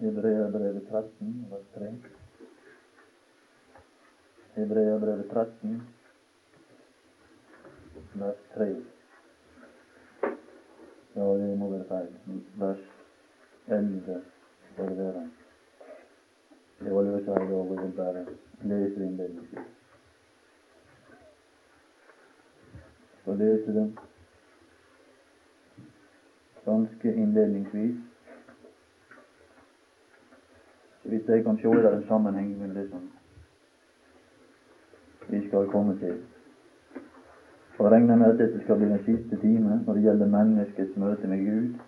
Hebreabrevet 13, vers 3. Hebreabrevet 13, vers 3. Ja, det må være feil. Vers 11 skal det være. Det var i dag, og jeg vil bare lese det innledningsvis. Så lese det ganske innledningsvis. Vidt jeg kan se, det en sammenheng med det som vi skal komme til. Og jeg regner med at dette skal bli den siste time når det gjelder menneskets møte med Gud.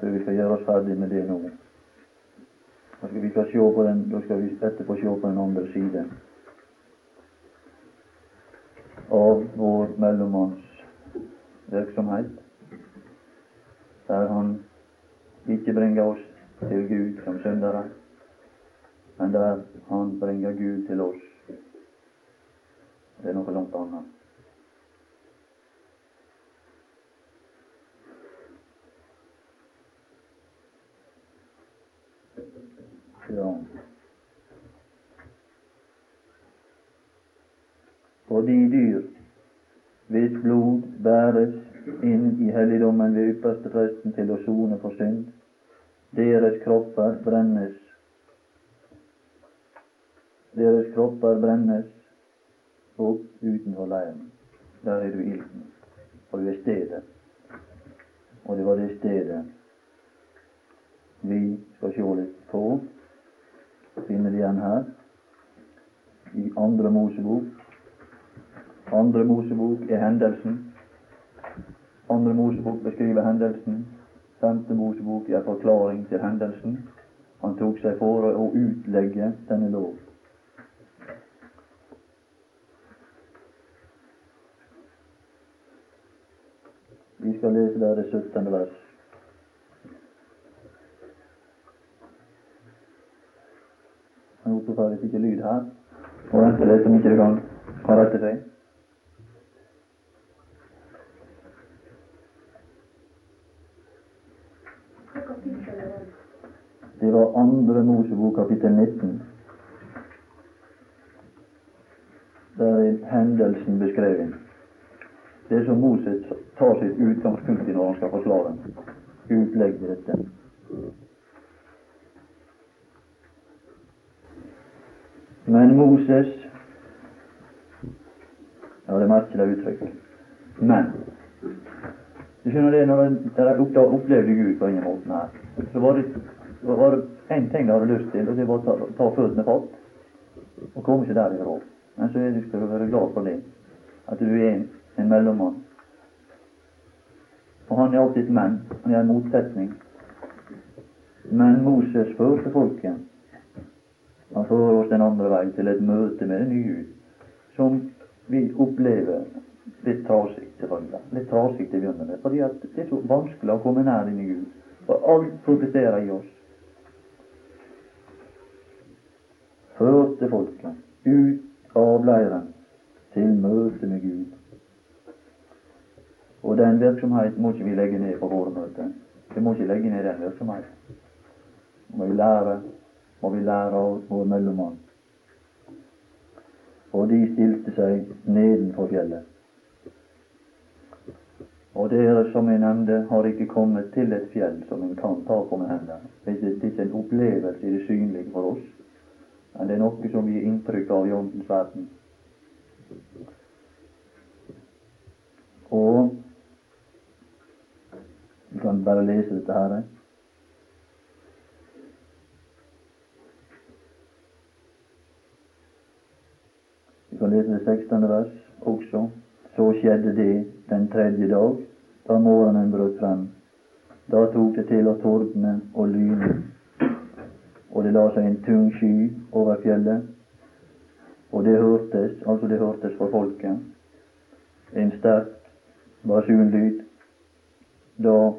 Før vi skal gjøre oss ferdig med det nå. Da skal vi se på den, da skal vi etterpå se på den andre side av vår mellommanns virksomhet, der han ikke bringer oss til Gud som syndere, men der han bringer Gud til oss det er noe langt annet. Ja. Fordi dyr hvis blod bæres inn i helligdommen ved ypperste presten til å sone for synd, deres kropper brennes. Deres kropper brennes opp utenfor leiren. Der er du ilden, og du er stedet. Og det var det stedet vi skal se litt på. Finner det igjen her i Andre Mosebok. Andre Mosebok er hendelsen. Andre Mosebok beskriver hendelsen. Femte Mosebok er forklaring til hendelsen. Han tok seg for å utlegge denne lov. Vi skal lese der det 17. vers. Jeg håper faktisk ikke lyd her. Og vente litt om ikke det kan, kan rette seg. Det var andre Mosebok kapittel 19. Der er hendelsen beskrevet. Det som Moses tar sitt utgangspunkt i når han skal forklare, utlegge dette. Men Moses Ja, det er merkelig uttrykk. Men du skjønner det, når jeg opplevde Gud på denne måten her, så var det, var det en ting jeg hadde lyst til, og det var å ta, ta føttene fatt og komme seg derifra. Men så er du skal være glad for det, at du er en en mellommann. Og han er alltid et menn. Han er en motsetning. Men Moses førte folket. Han fører oss den andre veien til et møte med en ny Gud, som vi opplever litt trasig, selvfølgelig. Litt trasig til å begynne med, fordi det er så vanskelig å komme nær denne Gud. For alt protesterer i oss. Førte folket ut av leiren til møte med Gud. Og den virksomheten må ikke vi legge ned på våre møter. Vi må ikke legge ned den virksomheten. Må vi lære, må vi lære av vår mellommann. Og de stilte seg nedenfor fjellet. Og dere, som jeg nevnte, har ikke kommet til et fjell som en kan ta på med hendene. Det er ikke en opplevelse i det synlige for oss, men det er noe som gir inntrykk av i åndens verden. Og vi kan bare lese dette her. Vi kan lese det 16. vers også. Så skjedde det den tredje dag, da morgenen brøt frem. Da tok det til å tordne og lyne, og det la seg en tung sky over fjellet. Og det hørtes, altså det hørtes for folket, en sterk basunlyd da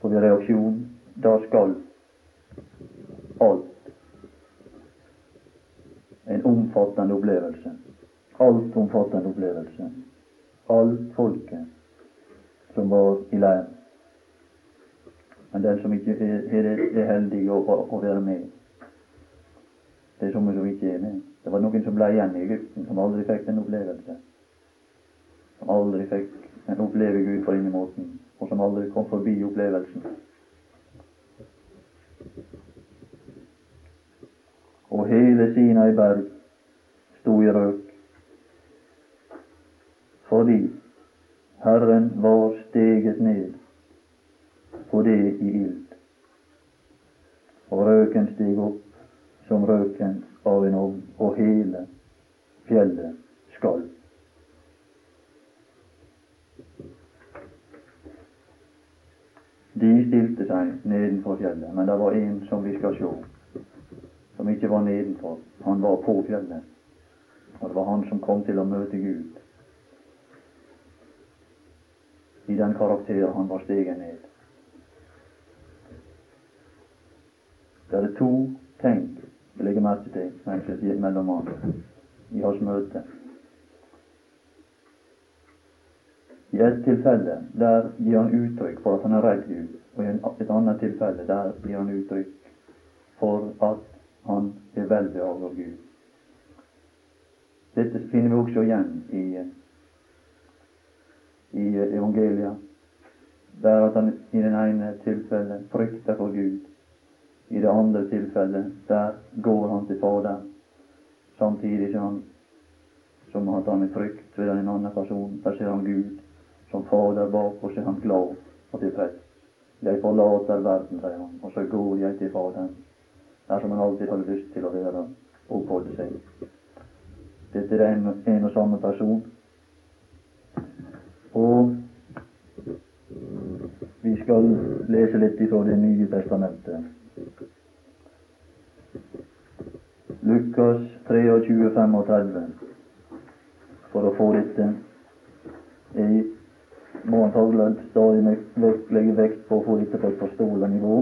får vi reaksjon. Da skal alt En omfattende opplevelse. Altomfattende opplevelse. Alt folket som var i leiren. Men den som ikke er, er, er heldig å, å, å, være med Det er somme som ikke er med. Det var noen som ble igjen i Egypten, som aldri fikk den opplevelse. Som aldri fikk en oppleve Gud på denne måten, og som aldri kom forbi opplevelsen. Og hele Sina i berg sto i røk, fordi Herren var steget ned på det i ild. Og røken steg opp som røken av en ovn, og hele fjellet skalv. De stilte seg nedenfor fjellet, men det var en som vi skal sjå, som ikke var nedenfor. Han var på fjellet, og det var han som kom til å møte Gud i den karakter han var steget ned. Det er to ting vi legger merke til sier mellommann i hans møte. I et tilfelle der gir han uttrykk for at han er redd Gud, og i et annet tilfelle der gir han uttrykk for at han er veldig av Gud. Dette finner vi også igjen i, i evangeliet, der at han i det ene tilfellet frykter for Gud, i det andre tilfellet, der går han til Fader, samtidig som han, som at han er frykt ved en annen person. Der ser han Gud som Fader bak, og så er han glad og tilfreds. Jeg forlater verden, sier han, og så går jeg til Faderen. Der som han alltid hadde lyst til å være og oppholde seg. Dette er en, en og samme person. Og vi skal lese litt ifra Det nye testamentet. Lukas 23, 35. For å få dette jeg må antagelig stadig legge vekt på å få dette på et forståelig nivå.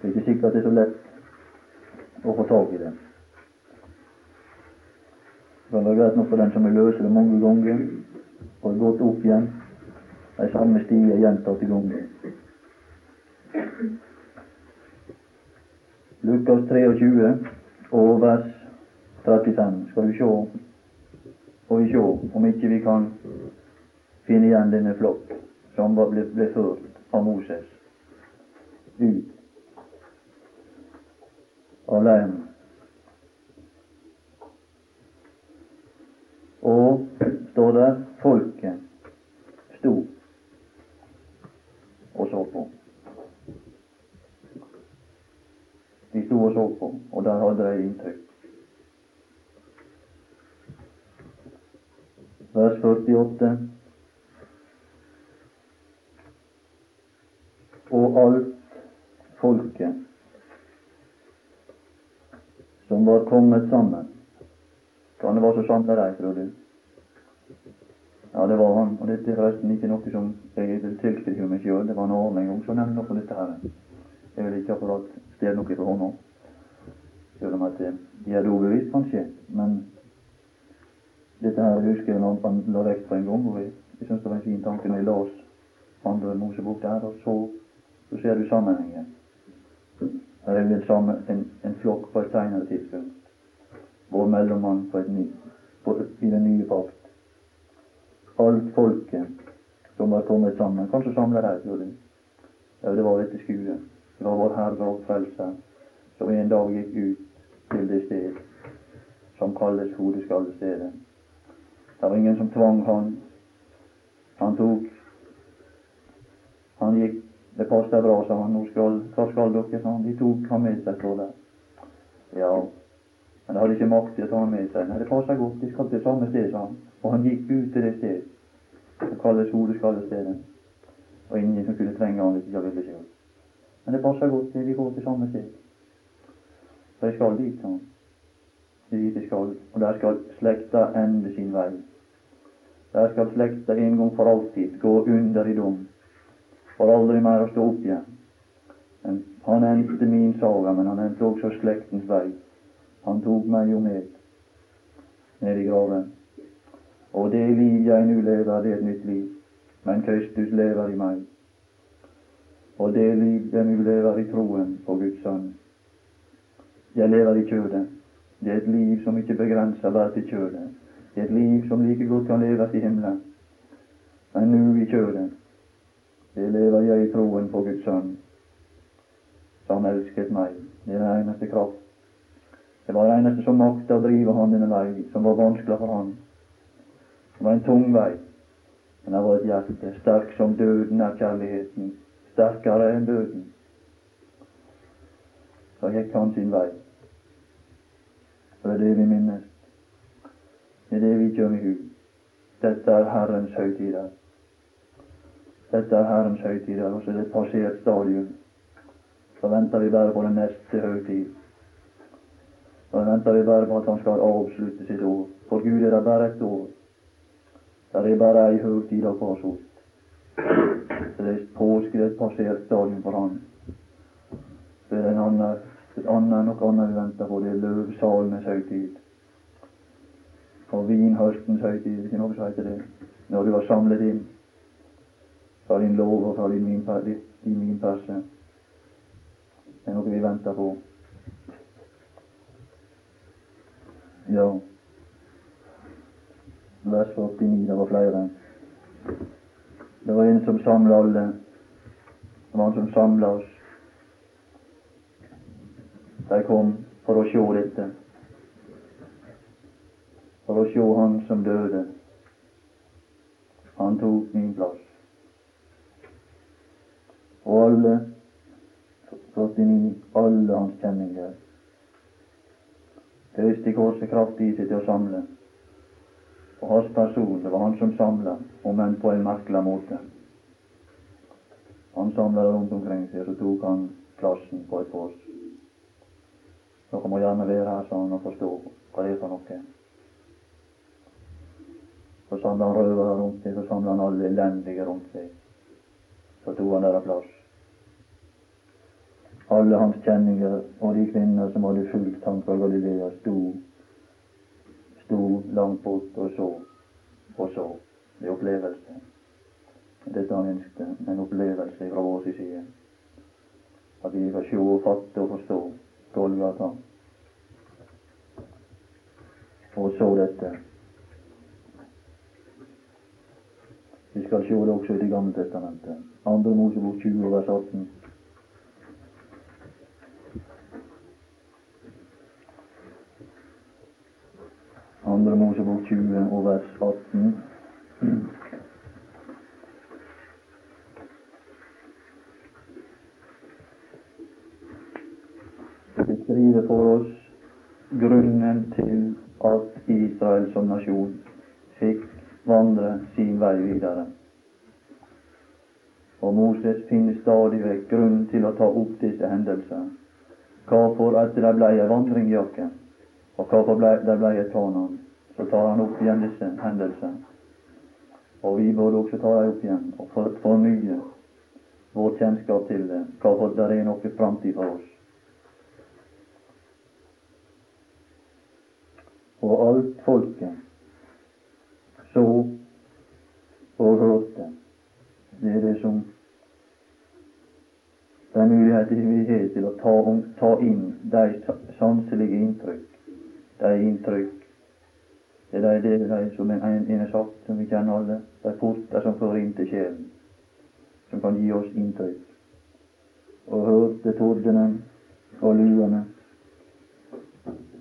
Det er ikke sikkert det er så lett å få tak i det. Det kan være greit nok for den som vil løse det mange ganger, og har gått opp igjen de samme stier gjentatte ganger. Lukas 23 og vers 35 skal vi se, og vi se om ikke vi kan finne igjen denne flokk som ble, ble ført av Moses ut av leiren. Og står der folket sto og så på. De sto og så på, og der hadde de inntrykk. Vers 48. Og alt folket som var kommet sammen. Kan det være så samla de, tror du? Ja, det var han. Og dette er forresten ikke noe som jeg vil tilskrive meg sjøl. Det var en annen gang som nevnte noe på dette her. Jeg vil ikke akkurat stjele noe fra hånda. Selv om at de er overbevist, kanskje. Men dette her husker jeg når han la vekt på en gang. Og jeg, jeg syns det var en fin tanke når jeg la oss andre Mosebok der, og så, så ser du sammenhengen. Her er vi sammen en, en flokk på et senere tidspunkt. Vår mellommann på et ny, på, i den nye pakt. Alt folket som var kommet sammen. Kanskje samla der. Ja, det var etter skue. Det var vår Herre og Frelser som en dag gikk ut til det sted som kalles hodeskallestedet. Det var ingen som tvang han. Han tok Han gikk Det passet bra, sa han. Nå skal, hva skal dere? sa han. De tok han med seg, står det. Ja, men de hadde ikke makt til å ta han med seg. Nei, det passer godt. De skal til samme sted, sa han. Og han gikk ut til det sted som kalles hodeskallestedet. Og ingen som kunne trenge han hvis de ikke ville sjøl. Men det passer godt til vi går til samme sted. Så jeg skal dit, sa han. Dit jeg skal. Og der skal slekta ende sin vei. Der skal slekta en gang for alltid gå under i dom, for aldri mer å stå opp igjen. Men han endte min saga, men han endte også slektens vei. Han tok meg jo med ned i graven. Og det liv jeg nå lever, det er et nytt liv. Men Kristus lever i meg. Og det liv den vi lever i troen på Guds sønn. Jeg lever i kjødet. Det er et liv som ikke begrenser bare til kjødet. Det er et liv som like godt kan leves i himmelen. Men nå i kjødet. Det lever jeg i troen på Guds sønn, som elsket meg. Det er den eneste kraft. Det var den eneste som makta å drive han denne vei, som var vanskelig for han. Det var en tung vei, men det var et hjerte, sterk som døden er kjærligheten, sterkere enn døden. Så gikk han sin vei. Det er det vi minnes. Det er det vi kommer i hu. Dette er Herrens høytider. Dette er Herrens høytider, og så er det et passert stadium. Så venter vi bare på den neste høytid. Så venter vi bare på at Han skal avslutte sitt år. For Gud er det bare ett år. Det er bare ei høytid av. Så det påske, det er et passert stadium for Han. Så er det en annen, et annet, noe annet vi venter på. Det er løvsalenes høytid. Og vinhøstens høytid, ikke noe som heter det. Når du har samlet inn fra din lov og fra din, din. Det er noe vi venter på. Ja. Vers 49, det var flere. Det var en som samla alle. Det var han som samla oss. De kom for å sjå dette. For å sjå Han som døde. Han tok min plass. Og alle 49, alle hans kjenninger Øste korset kraftig i til å samle. Og hans person, det var han som samla, om enn på en merkelig måte. Han samla rundt omkring seg, så tok han plassen på et kors. Dere må gjerne være her sa han, og forstå hva det er for noe. Så samla han røvere rundt seg, så samla han alle elendige rundt seg. Så tok han deres plass alle hans kjenninger og de kvinner som hadde fulgt ham fra Galilea, sto, sto langt bort og så og så. Er opplevelse. Dette han ønsket, en opplevelse fra vår side. At vi kan se fatte og forstå Golgata. Og så dette. Vi skal se det også i Det gamle testamentet. Andre Mosebok 20, vers 18. Andre Mosebok 20 og vers 18. Beskriver for oss grunnen til at Israel som nasjon fikk vandre sin vei videre. Og Moses finner stadig vekk grunn til å ta opp disse hendelser. Hvorfor at det blei ei vandringjakke, og hvorfor det blei et Kanaan så tar han opp igjen disse hendelsene. Og vi burde også ta dem opp igjen og for, fornye vår kjennskap til det, hvorfor det er noe framtid for oss. Og alt folket så og hørte, det er det som den muligheten vi har til å ta, ta inn de sanselige inntrykk, de inntrykk det er de, de som en, en er sagt, som vi kjenner alle. De porter som fører inn til sjelen, som kan gi oss inntrykk. Og hørte tordenen og luene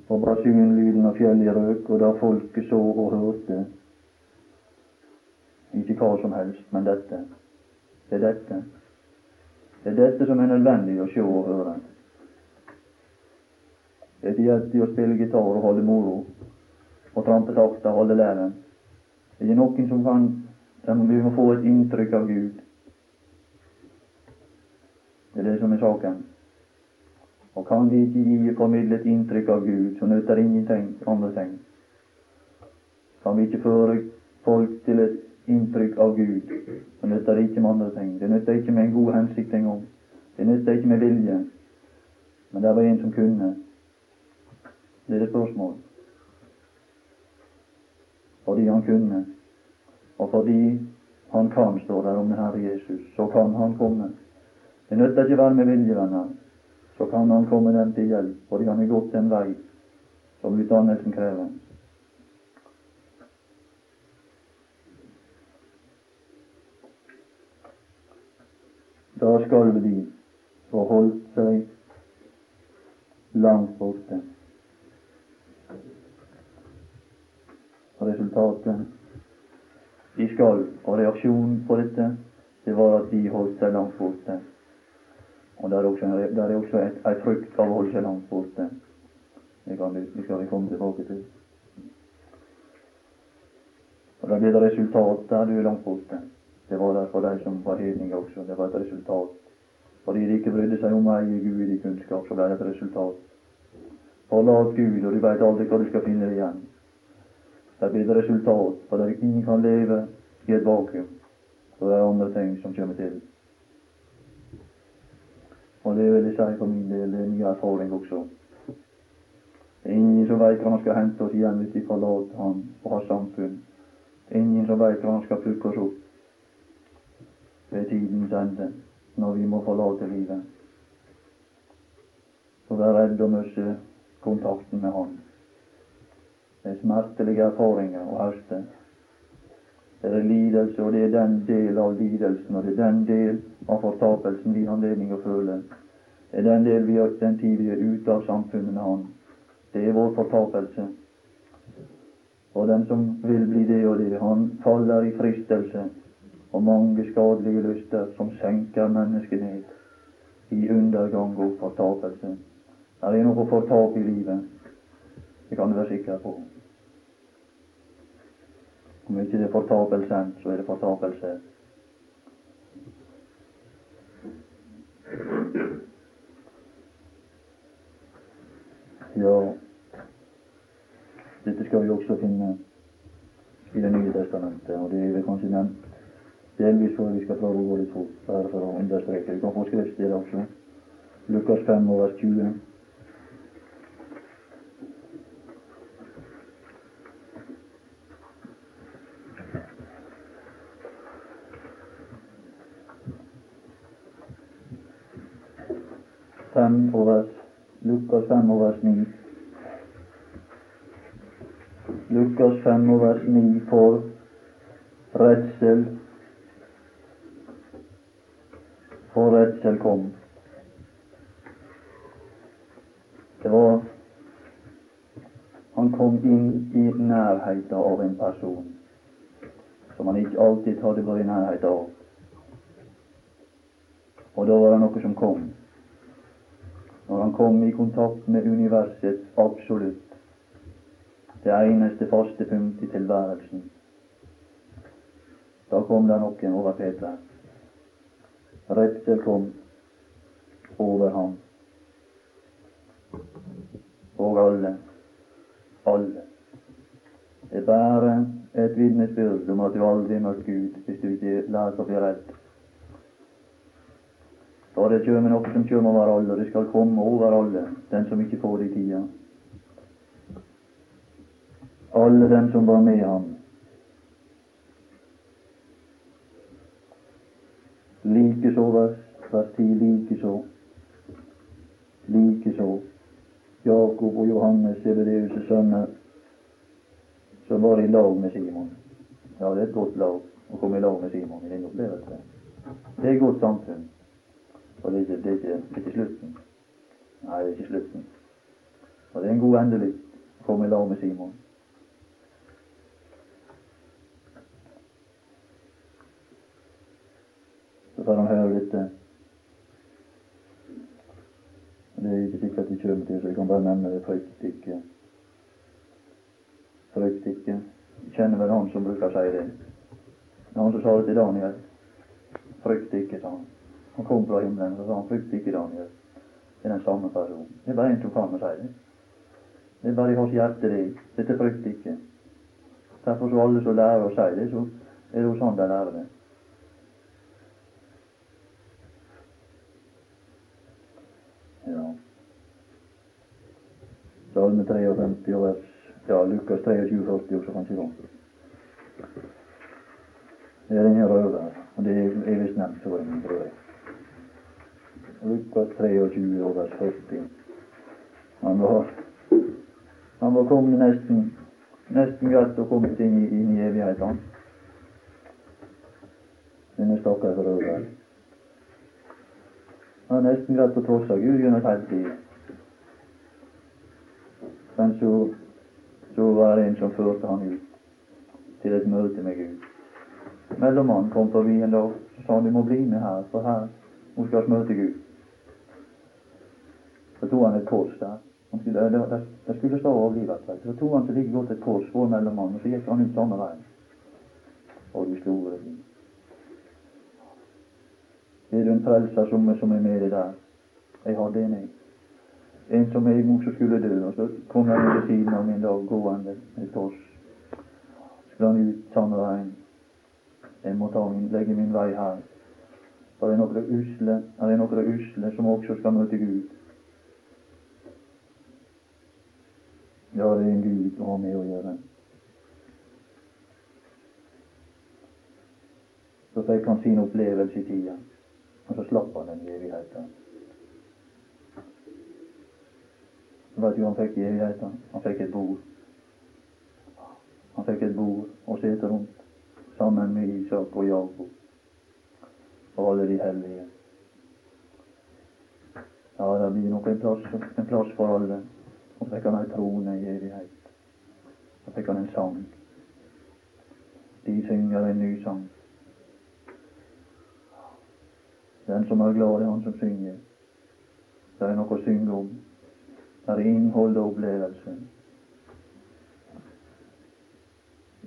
og basunlyden av fjellet røk, og da folket så og hørte ikke hva som helst, men dette. Det er dette. Det er dette som er nødvendig å se og høre. Det er ikke i å spille gitar og holde moro og trampetakter og holde læren. Det er noen som kan Vi må få et inntrykk av Gud. Det er det som er saken. Og kan vi ikke gi formidle et inntrykk av Gud, så nytter ingenting andre ting. Kan vi ikke føre folk til et inntrykk av Gud, så nytter det ikke med andre ting. Det nytter ikke med en god hensikt engang. Det nytter ikke med vilje. Men det var en som kunne. Det er det spørsmålet fordi han kunne, og fordi han kan, står der om Herre Jesus, så kan han komme Det nytter ikke å være med vilje, venner. Så kan han komme dem til hjelp, fordi han har gått den vei som utdannelsen krever. Da skal de få holdt seg langt borte. Resultatet de skal, og reaksjonen på dette, det var at de holdt seg langt borte. Og der er også, der er også et, et frykt av å holde seg langt borte. Det, kan, det skal vi komme tilbake til. Og Da blir det resultat der du er langt borte. Det var der for de som var hedninger også. Det var et resultat. Fordi de ikke brydde seg om å Gud i kunnskap, så ble det et resultat. Forlat Gud, og du veit aldri hva du skal finne igjen. Der blir det resultat, for det ingen kan leve i et vakuum. Så det er andre ting som kommer til. Og det vil jeg si for min del, det er mye erfaring også. Ingen som veit hva han skal hente oss igjen hvis vi forlater han og har samfunn. Ingen som veit hva han skal plukke oss opp ved tidens ende, når vi må forlate livet. Så vær redd å miste kontakten med Han. Er smertelige erfaringer og høste. Det er lidelse, og det er den del av lidelsen, og det er den del av fortapelsen vi har anledning å føle. Det er den del vi har, den tid vi er ute av samfunnet med Han. Det er vår fortapelse. Og den som vil bli det og det, han faller i fristelse og mange skadelige lyster som senker mennesket ned i undergang og fortapelse. Er Det noe fortap i livet. Det kan du være sikker på. Om ikke det er fortapelsen, så er det fortapelse. Ja, dette skal vi også finne i Det nye testamentet, og det er kanskje nevnt delvis for vi skal prøve å gå litt fort, bare for å understreke. Vi kan få skriftstedet også. Lukas 5 over vers 20. Fem og vers Lukas 5 og vers 9. Lukas 5 og vers 9 for redsel for redsel kom. Det var Han kom inn i nærheten av en person som han ikke alltid hadde vært i nærheten av. Og da var det noe som kom. Når han kom i kontakt med universets absolutt, det eneste faste punkt i tilværelsen, da kom det noen over Peter. Redsel kom over ham. Og alle, alle. Det er bare et vitnesbyrd om at du aldri møter Gud hvis du ikke lærer å bli redd. For det kommer noe som kommer over alle, og det skal komme over alle, den som ikke får det i tida. Alle dem som var med ham, Likeså vers, vers 10, likeså. Likeså. Jakob og Johannes, Sebedeus' sønner, som var i lag med Simon. Ja, det er et godt lag å komme i lag med Simon i den opplevelsen. Det er et godt samfunn. Og det er, ikke, det, er ikke, er slutten. Nei, det er ikke slutten. Og det er en god endelig å komme i lag med Simon. Så får han høre litt Det er ikke sikkert vi kommer til, så jeg kan bare nevne det. Frykt ikke. Frykt ikke. Jeg kjenner vel han som bruker å si det. Det han som sa det til Daniel. Frykt ikke, sa han. Han kom fra himmelen og han, frykter ikke, Daniel. Det er den samme personen. Det er bare en som kan å si det. Det er bare i hans hjerte, det. Dette frykter ikke. Derfor så alle som lærer å si det, så er det hos han de lærer det. Ja. Salme 53 og vers ja, Lukas 23, 40 også, kanskje. da. Det er denne røver, og det er visst nevnt så lenge, tror jeg. Lukas 23 og vers 40. Han var, han var kommet nesten nesten greit å komme inn i, inn i evigheten. Denne stakkars røver. Han har nesten greit å trosse Gud gjennom helt liv. Men så, så var det en som førte han ut til et møte med Gud. Mellommannen kom forbi en dag og sa du må bli med her, for her nå skal møte Gud. Så tok han et kors der. Det, over skulle stå avlivet. Så tok han så like godt et kors for mellommannen, og så gikk han ut samme veien. Og de store ting. Er du en frelser som, som er med deg der? Jeg har det med. En som jeg mot skulle dø, og så kom han ved siden av min dag gående med kors. Skulle han ut samme veien. Jeg må ta min, legge min vei her. For det er noen usle, er det noen usle som også skal møte Gud. Ja, det er en Gud å ha med å gjøre. Så fikk han sin opplevelse i tida, og så slapp han den i evigheta. Vet du hva han fikk i evigheten? Han fikk et bord. Han fikk et bord å sitte rundt sammen med Isak og Jakob og alle de hellige. Ja, det blir nok en plass, en plass for alle. Og fikk han ei trone i evighet. Så fikk han en sang. De synger en ny sang. Den som er glad, er han som synger. Det er noe å synge om. Det er innhold og opplevelse.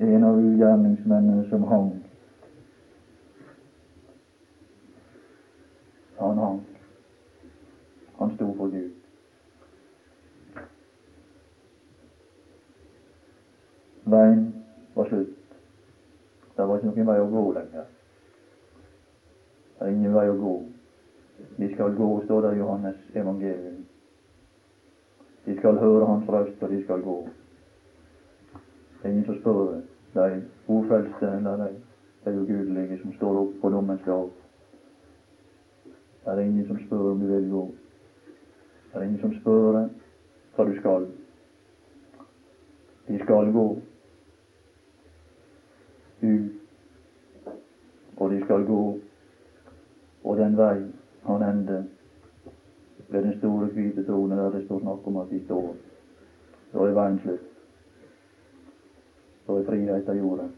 En av ugjerningsmennene som hang, han hang. Han sto for Gud. Veien var slutt. Det var ikke noen vei å gå lenger. Det er ingen vei å gå. Vi skal gå, står det i Johannes evangelium. De skal høre Hans røst, og de skal gå. Det er ingen som spør de ufrelste eller de, de ugudelige som står opp på dommens dag. Det er ingen som spør om du vil gå. Det er ingen som spør hva du skal. De skal gå ut, og de skal gå, og den vei han ender ved den store hvite trone der det står snakk om at de står. Da er veien slutt. Da er friheten jorda.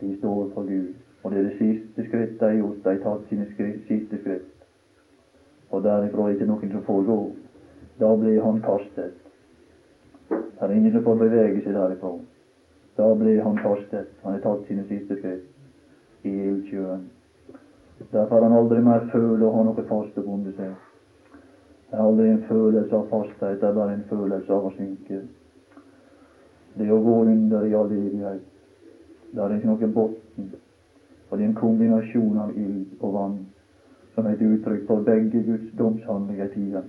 De står for Gud. Og det er det siste skritt de gjort. De har tatt sine skritt, siste skritt. Og derifra er det ikke noen som får gå. Da blir han kastet. Det er ingen som får bevege seg derifra. Da blir han kastet. Han har tatt sine siste skritt i ildsjøen. Derfor har han aldri mer føle å ha noe fast å bunde seg. Det er aldri en følelse av fasthet, det er bare en følelse av å synke. Det å gå under i all evighet. Det er ikke noe bunn. Og det er en kombinasjon av ild og vann som er et uttrykk for begge Guds domshandlinger i tida.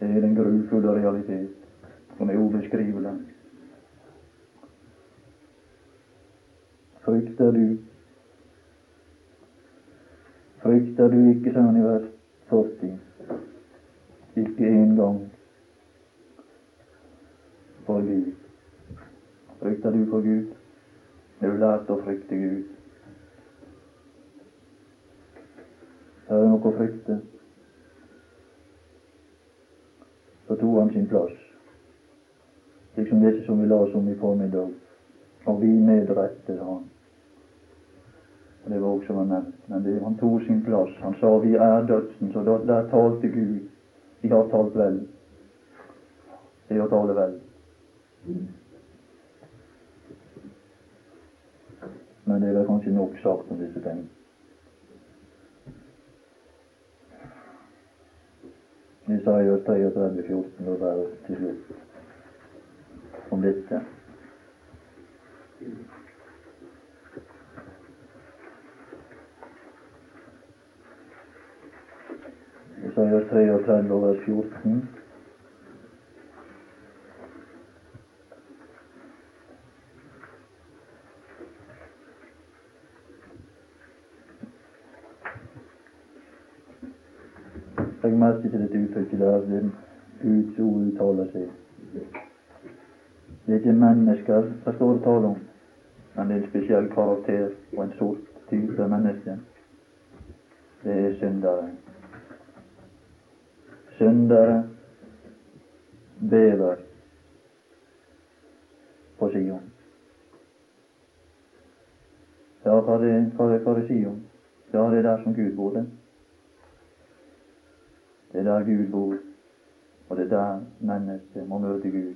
Det er den grufulle realitet som er ubeskrivelig. Frykter du Frykter du ikke, sa han i vers 40, ikke engang for Gud. Frykter du for Gud? Har du lært å frykte Gud? Det noe å frykte. Så tok han sin plass, liksom disse som vi la oss om i formiddag. Og vi medrettet han. Og Det var også var nevnt. Men det, han tok sin plass. Han sa vi er dødsen, så da, der talte Gud. De har talt vel. Det er å tale vel. Men det er vel kanskje nok sagt om disse ting. Isaiah 33, 14, og der til slutt om dette. Isaiah 33, vers 14. Legg merke til dette uttrykket der. Det Guds ord uttaler seg. Det er ikke mennesker det står tale om, men det er en spesiell karakter og en sort type menneske. Det er syndere. Syndere bever på Sion. Ja, hva er hva er, hva er Sion? Ja, det er der som Gud bor. Det er der Gud bor, og det er der mennesket må møte Gud.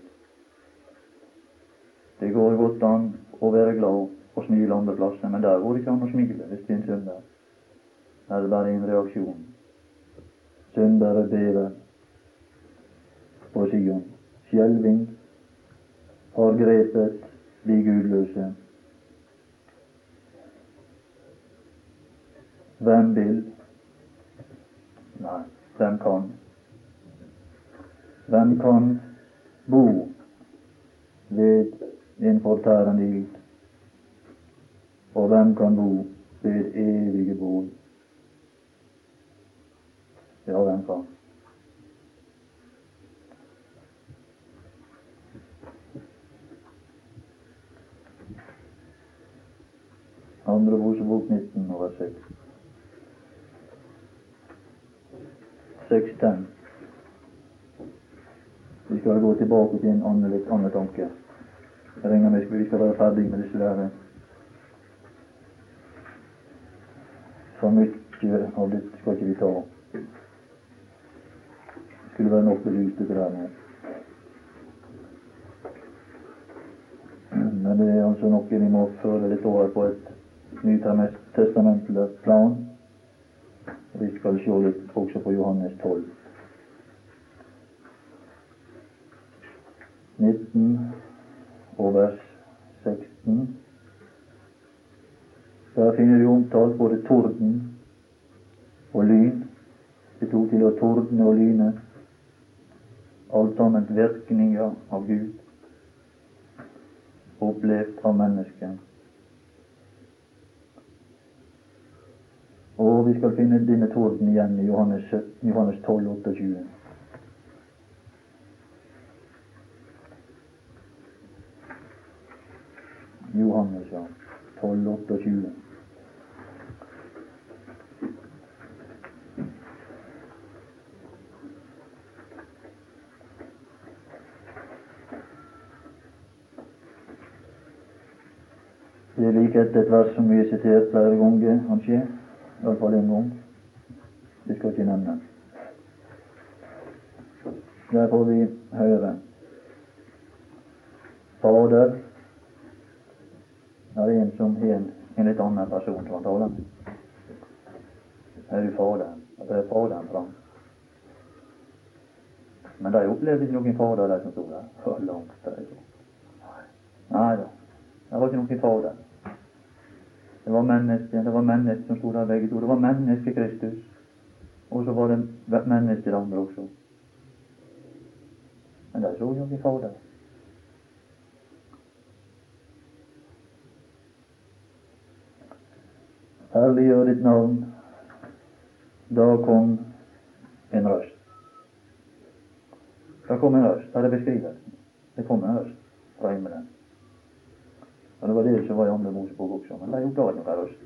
Det går godt an å være glad og smile andre plasser, men der går det ikke an å smile hvis det er en synder. Der er det bare en reaksjon. Syndere bever på Sion. Skjelving har grepet de gudløse. Hvem vil? Nei, hvem kan? Hvem kan bo ved en fortærende ild? Og hvem kan bo ved evige bål? Ja, hvem kan? Andre Mosebok 19 over 6. 16. Vi skal gå tilbake til en annen, litt annen tanke. Jeg regner med vi skal være ferdig med disse der For mye av det skal ikke vi ta. Det skulle være nok belyst det der nå. Men det er altså noe vi må føle litt over på et nytestamentlig plan. Vi skal se litt også på Johannes 12. 19 og vers 16. Der finner vi omtalt både torden og lyn. Det tok til å tordne og lyne. Alt sammen virkninger av Gud, opplevd av mennesket. Og vi skal finne denne torden igjen i Johannes, Johannes 12, 28. Johannes, ja. 12, 28. Det er like etter et vers som vi har sitert flere ganger, kanskje. Iallfall en gang. Jeg skal ikke nevne. Der får vi høre Fader Det er en som har en, en litt annen person som han taler med. Er du Faderen? Det er Faderen fram. Men de opplevde ikke noen Fader, de som sto der. For langt derifra. Nei da. Det var ikke noen Fader. Det var mennesket, det var mennesket som sto der begge to. Det var mennesket Kristus. Og så var det mennesket andre også. Men de så jo ikke Fader. Herliggjør ditt navn. Da kom en røst. Da kom en røst. Da er beskrivelsen. Det kom en røst fra himmelen. Og det var det som var i andre Mosebok også. Men de oppdaget noe røst.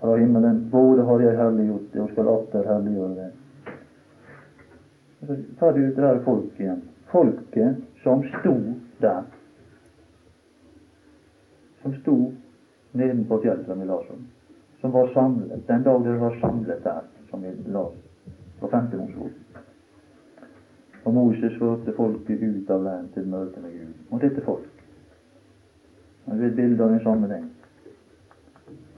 Fra himmelen både har jeg herliggjort det, og skal atter herliggjøre det. Så tar du ut det der folket igjen. Folket som sto der. Som sto nedenpå fjellet, som vi las om. Som var samlet den dag dere var samlet der, som vi las på femte Mosebok. Og Moses førte folket ut av land til møte med Gud. Og dette folk Det er et bilde av en sammenheng.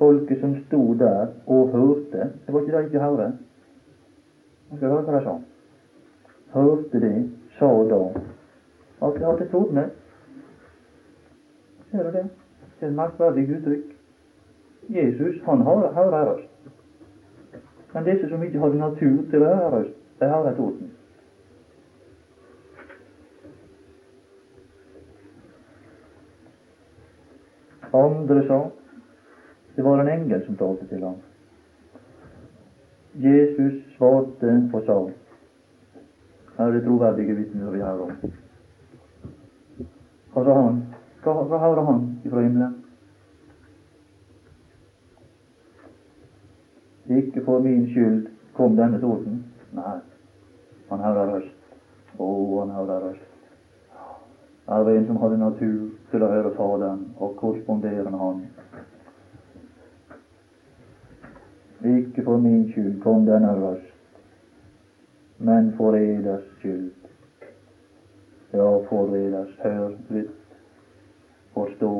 Folket som sto der og hørte Det var ikke det ikke hørte. Man skal høre hva de sa. Hørte de, sa da at det hadde tordnet. Ser du det? Det er et merkverdig uttrykk. Jesus, han hører røst. Men disse som ikke hadde natur til å høre røst, de har et torden. Andre sa det var en engel som talte til ham. Jesus svarte og sa Her er troverdige vitner vi hører om. Hva sa han? Hva, hva hører han ifra himmelen? Ikke for min skyld kom denne torden. Nei, han hører røst. Å, han hører røst. Her var en som hadde natur til å høre Faderen og korrespondere med Han. Ikke for min skyld kom denne røst, men for eders skyld. Ja, for eders. Hør, lytt, forstå.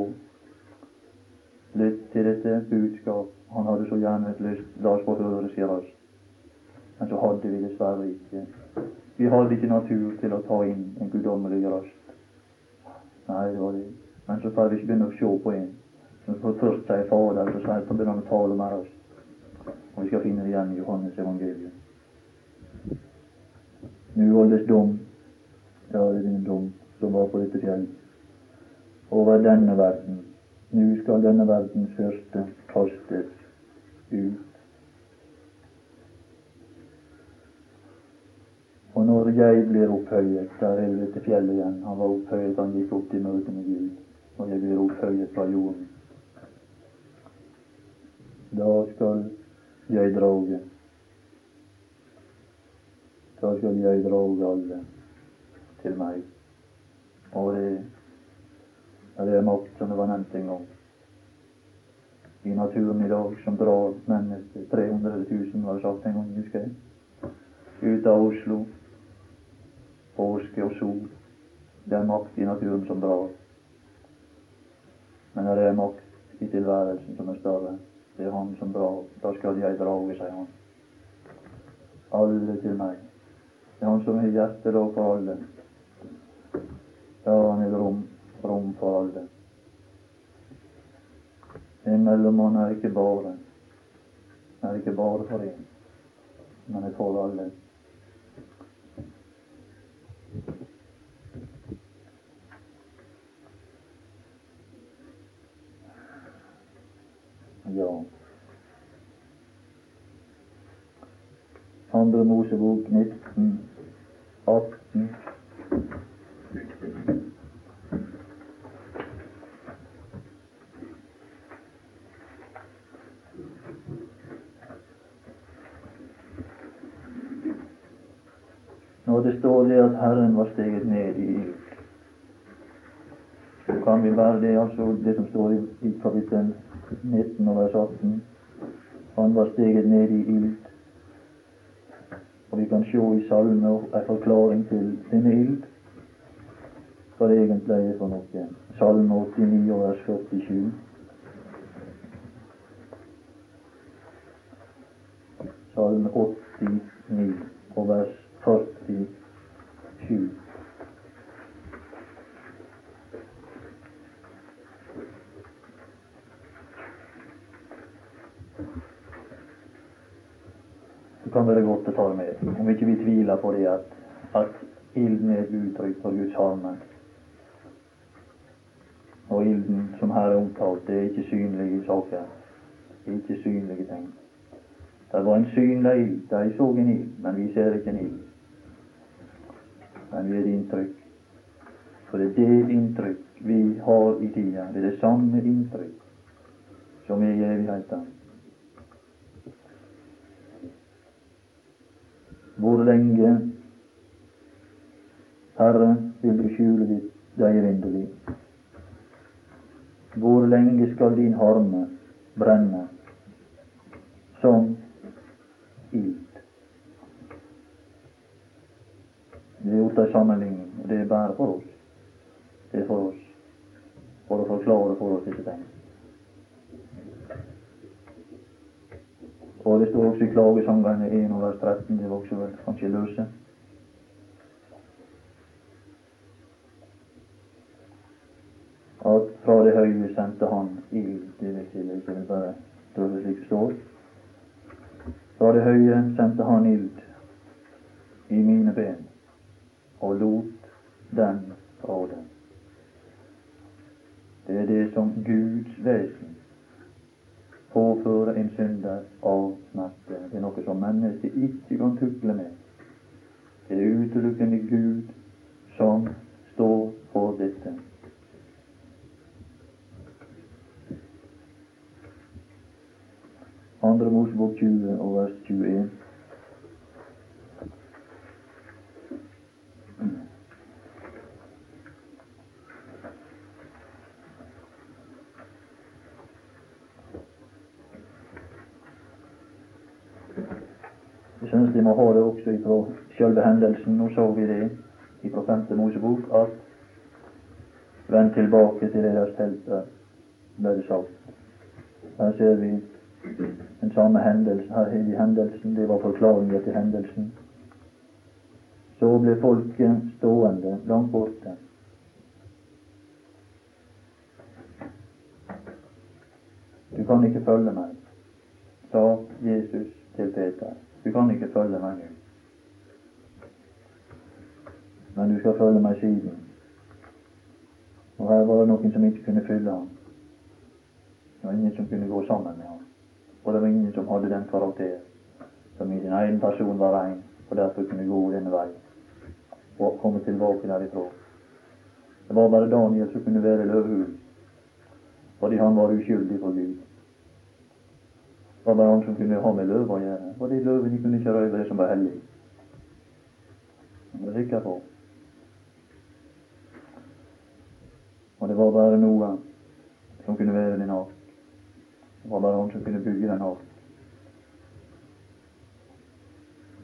Lytt til dette budskap. Han hadde så gjerne lyst la oss få høre sin røst. Men så hadde vi dessverre ikke. Vi hadde ikke natur til å ta inn en guddommelig røst. Nei, det var det. Men så får vi ikke begynne å se på en som først sier Fader, så sier så begynner han å tale med oss. Og vi skal finne det igjen i Johannes evangelium. Nå holdes dom, ja, det er din dom, som var på dette fjell, over denne verden. Nå skal denne verdens første kastes ut. Og når jeg blir opphøyet, der er jo dette fjellet igjen, han var opphøyet, han gikk opp til møte med Gud, og jeg blir opphøyet fra jorden. Da skal jeg drage. Da skal jeg drage alle til meg. Og det, det er makt, som det var nevnt en gang. I naturen i dag som drar mennesker, 300 000 var det sagt en gang, husker jeg, ut av Oslo påske og sol. Det er makt i naturen som drar. Men det er makt i tilværelsen som er større. Det er Han som drar. Da skal jeg drage, sier han. Alle til meg. Det er Han som har hjertelag for alle. Ja, han er rom, rom for alle. En mellommann er ikke bare er ikke bare for én, men er for alle. Ja. Andre Mosebok 19, 18. Når det står det at Herren var steget ned i ild, så kan vi være det altså det som står i, i kapittel 19 og vers 18. Han var steget ned i ild. Vi kan se i salmer en forklaring til denne ild, hva det egentlig er for noe. Salme 89 og vers 47. Salme 89 og vers 47. Så kan være godt å ta det med, om ikke vi tviler på det at, at ilden er et uttrykk for Guds harme. Og ilden som her er omtalt, det er ikke synlige saker. Det er ikke synlige ting. Det var en synlig ild. De så en ild, men vi ser ikke en ild. Men vi er inntrykk. For det er det inntrykk vi har i tida. Det er det samme inntrykk som er i evigheten. Hvor lenge, Herre, vil du skjule deg evinnelig. Hvor lenge skal din harme brenne som ild? Det er gjort ei sammenligning, og det er bare for oss. Det er for oss. For å forklare for oss disse tingene. Og det står også i klagesangene 1 vers 13, det var også vel kanskje løse. At fra det høye sendte han ild, det vil bare stå det slik det står. Fra det høye sendte han ild i mine ben, og lot den fra dem. Det er det som Guds vesen påfører en synder av smerte. Det er noe som mennesket ikke kan tukle med. Det er utelukkende Gud som står for dette. Andre Mosebok 20 og vers 21. Jeg synes de må ha det også ifra selve hendelsen. Nå så vi det ifra femte Mosebok at vend tilbake til deres telter, ble det sagt. Her ser vi den samme hendelsen. i hendelsen. Det var forklaringen til hendelsen. Så ble folket stående langt borte. Du kan ikke følge meg, sa Jesus til Peter. Du kan ikke følge meg nå. Men du skal følge meg siden. Og her var det noen som ikke kunne fylle ham. Det var ingen som kunne gå sammen med ham. Og det var ingen som hadde den karakter som i sin egen person var rein, og derfor kunne gå denne veien og komme tilbake derifra. Det var bare Daniel som kunne være løvhul, fordi han var uskyldig for Gud. Det var bare han som kunne ha med løver å gjøre. De løvene kunne ikke røve det som var hellig. Det er sikker på. Og det var bare noe som kunne være din ark. Det var bare han som kunne bygge den opp.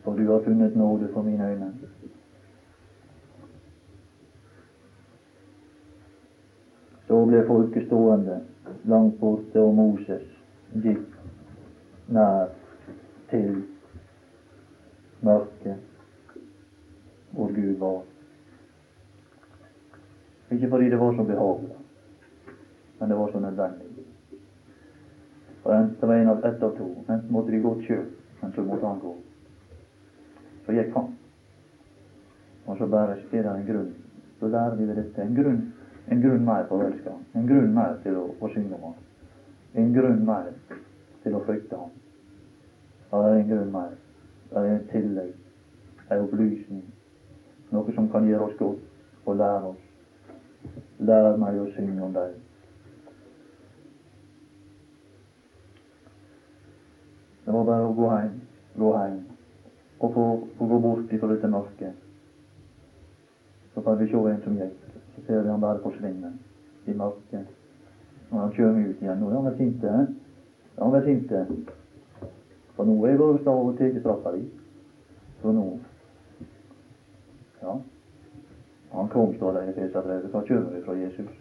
For du har funnet nåde for mine øyne. Så ble folket stående langt borte, og Moses gikk nær til mørket hvor Gud var. Ikke fordi det var så behagelig, men det var så nødvendig. For Det var en av ett av to. Enten måtte de gå sjøl, men så måtte han gå. Så gikk han. Og så bare er det en grunn. Så lærer vi dette. En grunn, en grunn mer for å elske ham. En grunn mer til å, å synge om ham. En grunn mer til å frykte ham. Det er en grunn mer. Det er en tillegg, en opplysning, noe som kan gjøre oss godt og lære oss. Lær meg å synge om deg. Det var bare å gå hjem, gå hjem og få, få gå bort ifra dette mørket. Så får vi se en som gikk, så ser vi han bare forsvinne i mørket. Og han kommer ut igjen. Nå er han vel sint, he? Ja, han vel sint. For nå er jeg vært stå og tatt straffa di. Så nå Ja. Han kom, står det i Efeserbrevet. Hva kommer vi fra Jesus?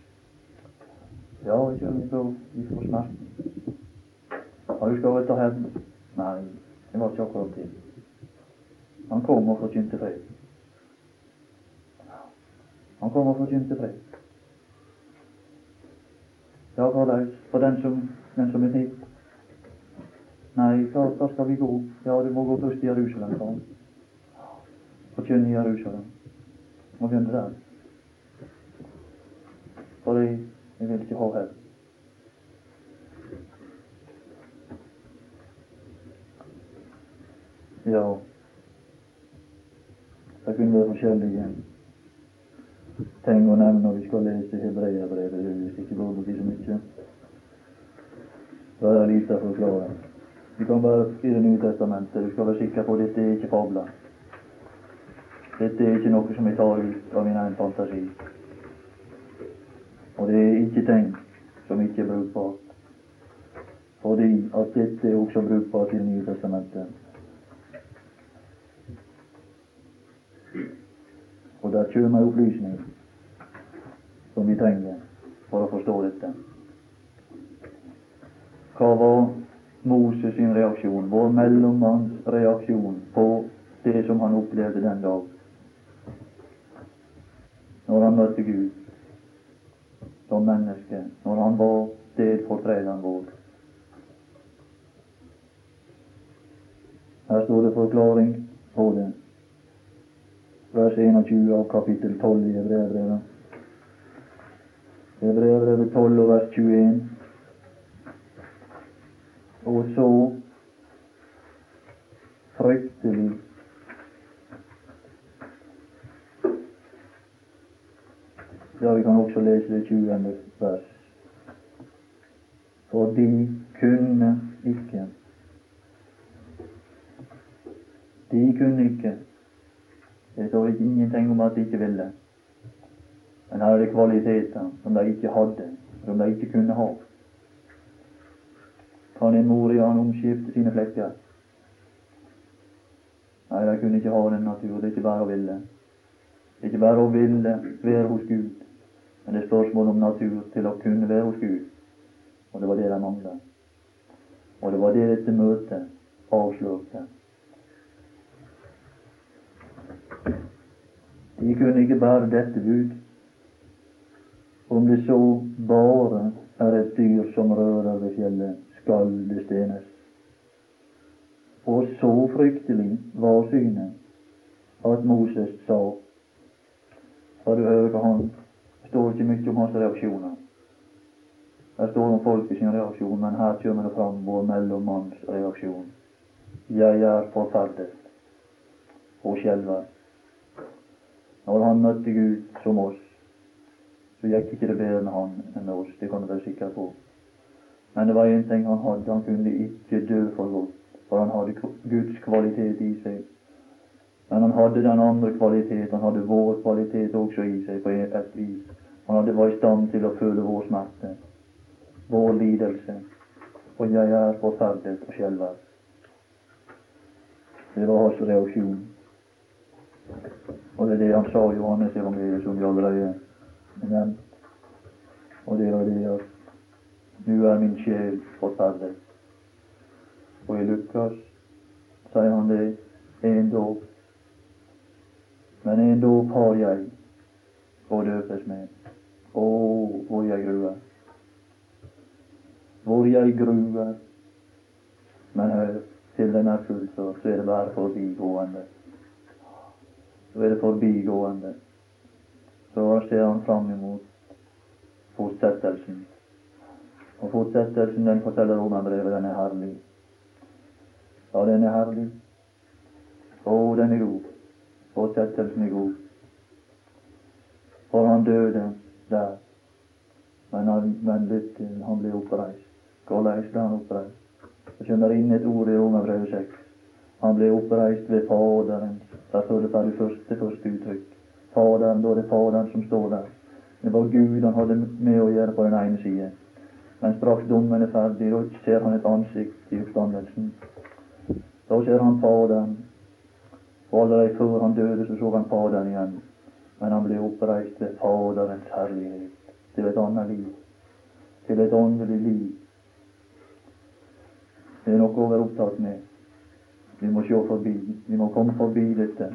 Ja, vi kommer fra, fra smerten. Ja, du skal vel ta hevn? Nei, det var ikke akkurat det. Han kom og forkynte fred. Han kom og forkynte fred. Ja, Karlaus, for den som, den som er snill. Nei, da, da skal vi gå? Ja, du må gå først til Jerusalem, sa han. Forkynne Jerusalem. Må begynne der. For jeg, jeg vil ikke ha hevn. Ja, det kunne være forskjellige ting å nevne når vi skal lese Hebreabrevet. Det er visst ikke lov å si så mye. Bare lite å forklare. Vi kan bare i Det nye testamentet. Du skal være sikker på at dette er ikke fabler. Dette er ikke noe som jeg tar ut av min egen fantasi. Og det er ikke ting som ikke er brukbart. Fordi at dette er også brukbart i Det nye testamentet. Og der kommer opplysning som vi trenger for å forstå dette. Hva var Moses sin reaksjon, vår mellommanns reaksjon på det som han opplevde den dag? Når han møtte Gud som menneske, når han var stedfortrederen vår. Her står det forklaring på det vers 21 av kapittel 12 i Hebrevbrevet. Hebrevbrevet 12 og vers 21. Og så fryktelig Ja, vi kan også lese det 20. vers. For de kunne ikke. De kunne ikke. Det står ikke ingenting om at de ikke ville. Men her er det kvaliteter som de ikke hadde, som de ikke kunne ha. Kan en mor i han omskifte sine flekker? Nei, de kunne ikke ha den natur. Det er ikke bare å ville. Det er ikke bare å ville være hos Gud, men det er spørsmål om natur til å kunne være hos Gud. Og det var det de mangla. Og det var det dette møtet avslørte. De kunne ikke bære dette bud. Om det så bare er et dyr som rører ved fjellet, skal det stenes. Og så fryktelig var synet at Moses sa Har du hørt han? Det står ikke mye om hans reaksjoner. Her står om folket sin reaksjon, men her kommer det fram vår mellommanns reaksjon. Jeg er forferdet og skjelver. Når han møtte Gud som oss, så gikk ikke det bedre med han enn med oss. Det kan du være sikker på. Men det var én ting han hadde. Han kunne ikke dø for godt, for han hadde Guds kvalitet i seg. Men han hadde den andre kvalitet. Han hadde vår kvalitet også i seg på et vis. Han hadde var i stand til å føle vår smerte, vår lidelse. Og jeg er forferdet og skjelver. Det var hans reaksjon. Og det er det han sa i Johannes evangeliet, som vi allerede har nevnt. Og det var det at nå er min sjel forferdet. Og i Lukas sier han det en dåp. Men en dåp har jeg å døpes med. Å, hvor jeg gruer. Hvor jeg gruer. Men hør, til den er fullført, så er det bare forbigående. Så er det forbigående. Så ser han fram imot fortsettelsen. Og fortsettelsen den forteller Romerbrevet. Den er herlig. Ja, den er herlig. Å, den er god. Fortsettelsen er god. For han døde der. Men han, men litt, han ble oppreist. Hvordan ble han oppreist? Jeg skjønner inn et ord i Romerbrevet 6. Han ble oppreist ved Faderen. Der står det fra det første, første uttrykk. Faderen, da er det Faderen som står der. Det var Gud han hadde med å gjøre på den ene side. Men straks dommen er ferdig, da ser han et ansikt i oppstandelsen. Da ser han Faderen. Og allerede før han døde, så så han Faderen igjen. Men han ble oppreist ved Faderens herlighet, til et annet liv, til et åndelig liv. Det er noe å være opptatt med. Vi må se forbi. Vi må komme forbi dette,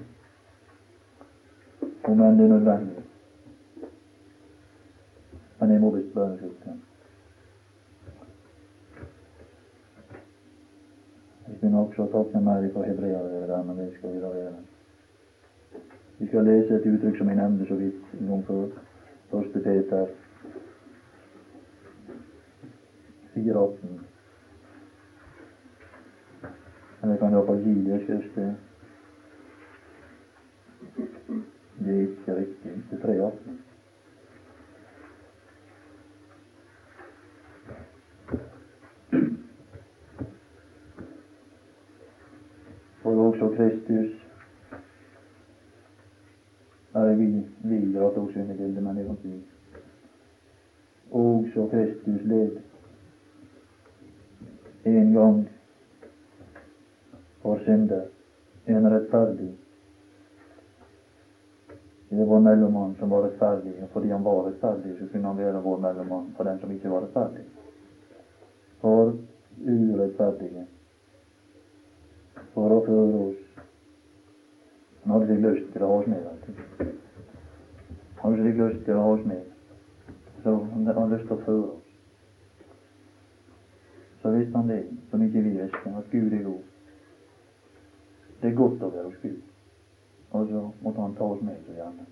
om enn det er nødvendig. Men jeg må visst bønnesjuke. Vi kunne også tatt med mer fra hebreere men det skal vi da gjøre. Vi skal lese et uttrykk som jeg nevnte så vidt en gang før. Første Peter 4,18. Eller kan iallfall gi det skriftet. Det er ikke riktig. Det er 3,18. For også Kristus Nei, vi, vi dratt også inn i bildet, men det kan ikke vi. Også Kristus led en gang for synder, en rettferdig. Det var mellommann som var rettferdig, og fordi han var rettferdig, så kunne han være vår mellommann for den som ikke var rettferdig. For urettferdige for å føre oss. Han hadde ikke lyst til å ha oss med. vet Han hadde ikke lyst til å ha oss med. Så han hadde lyst til å føre oss. Så visste han det, som ikke vi visste, at Gud er god. Det er godt å være hos Gud. Og så måtte han ta oss med så gjerne.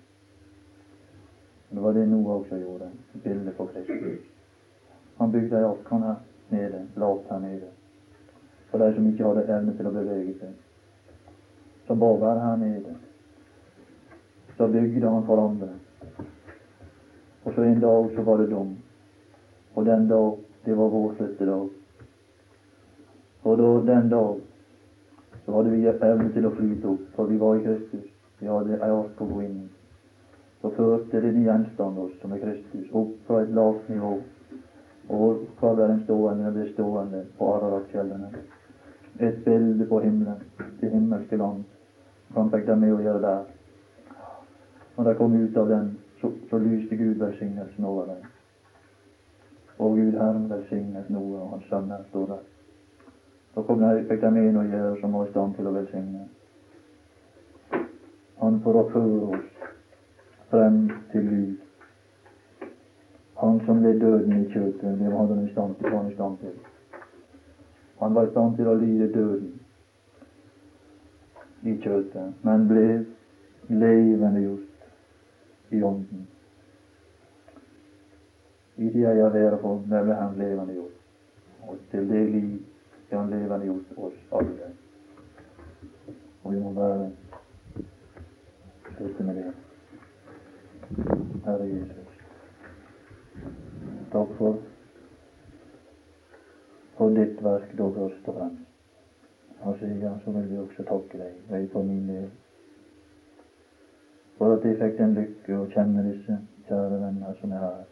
Og det var det Noah også gjorde. Bildet for Kristus. Han bygde ei ark, han her nede, lavt her nede. for de som ikke hadde evne til å bevege seg. Så bare være her nede. Så bygde han for andre. Og så en dag så var det dom. Og den dag, det var vår flyttedag. Og da, den dag så hadde vi evne til å flyte opp, for vi var i Kristus. Vi hadde ei ark å gå inn i. Så førte denne gjenstanden oss, som er Kristus, opp fra et lavt nivå. Og ble den stående? og blir stående på Araratfjellene. Et bilde på himmelen, det himmelske land. Han fikk dem med å gjøre der. Når de kom ut av den, så, så lyste Gud velsignelsen over dem. Og Gud Herren velsignet noe, og Hans sønner, står der. Så kom de, fikk de med å gjøre som var i stand til å velsigne. Han for å føre oss frem til Gud. Han som ble døden i kjøttet, det var han i stand til. Han, i stand til. han var i stand til å lide døden i kjøttet, men ble levende gjort i ånden. I det jeg har vært for, ble han levende gjort. Og til det liv er han levende gjort oss alle. Og vi må bare slutte med det. Herre Jesus, takk for for ditt verk da først og fremst. Og siden så vil vi også takke deg, jeg for min del, for at jeg fikk den lykke å kjenne disse kjære venner som er her.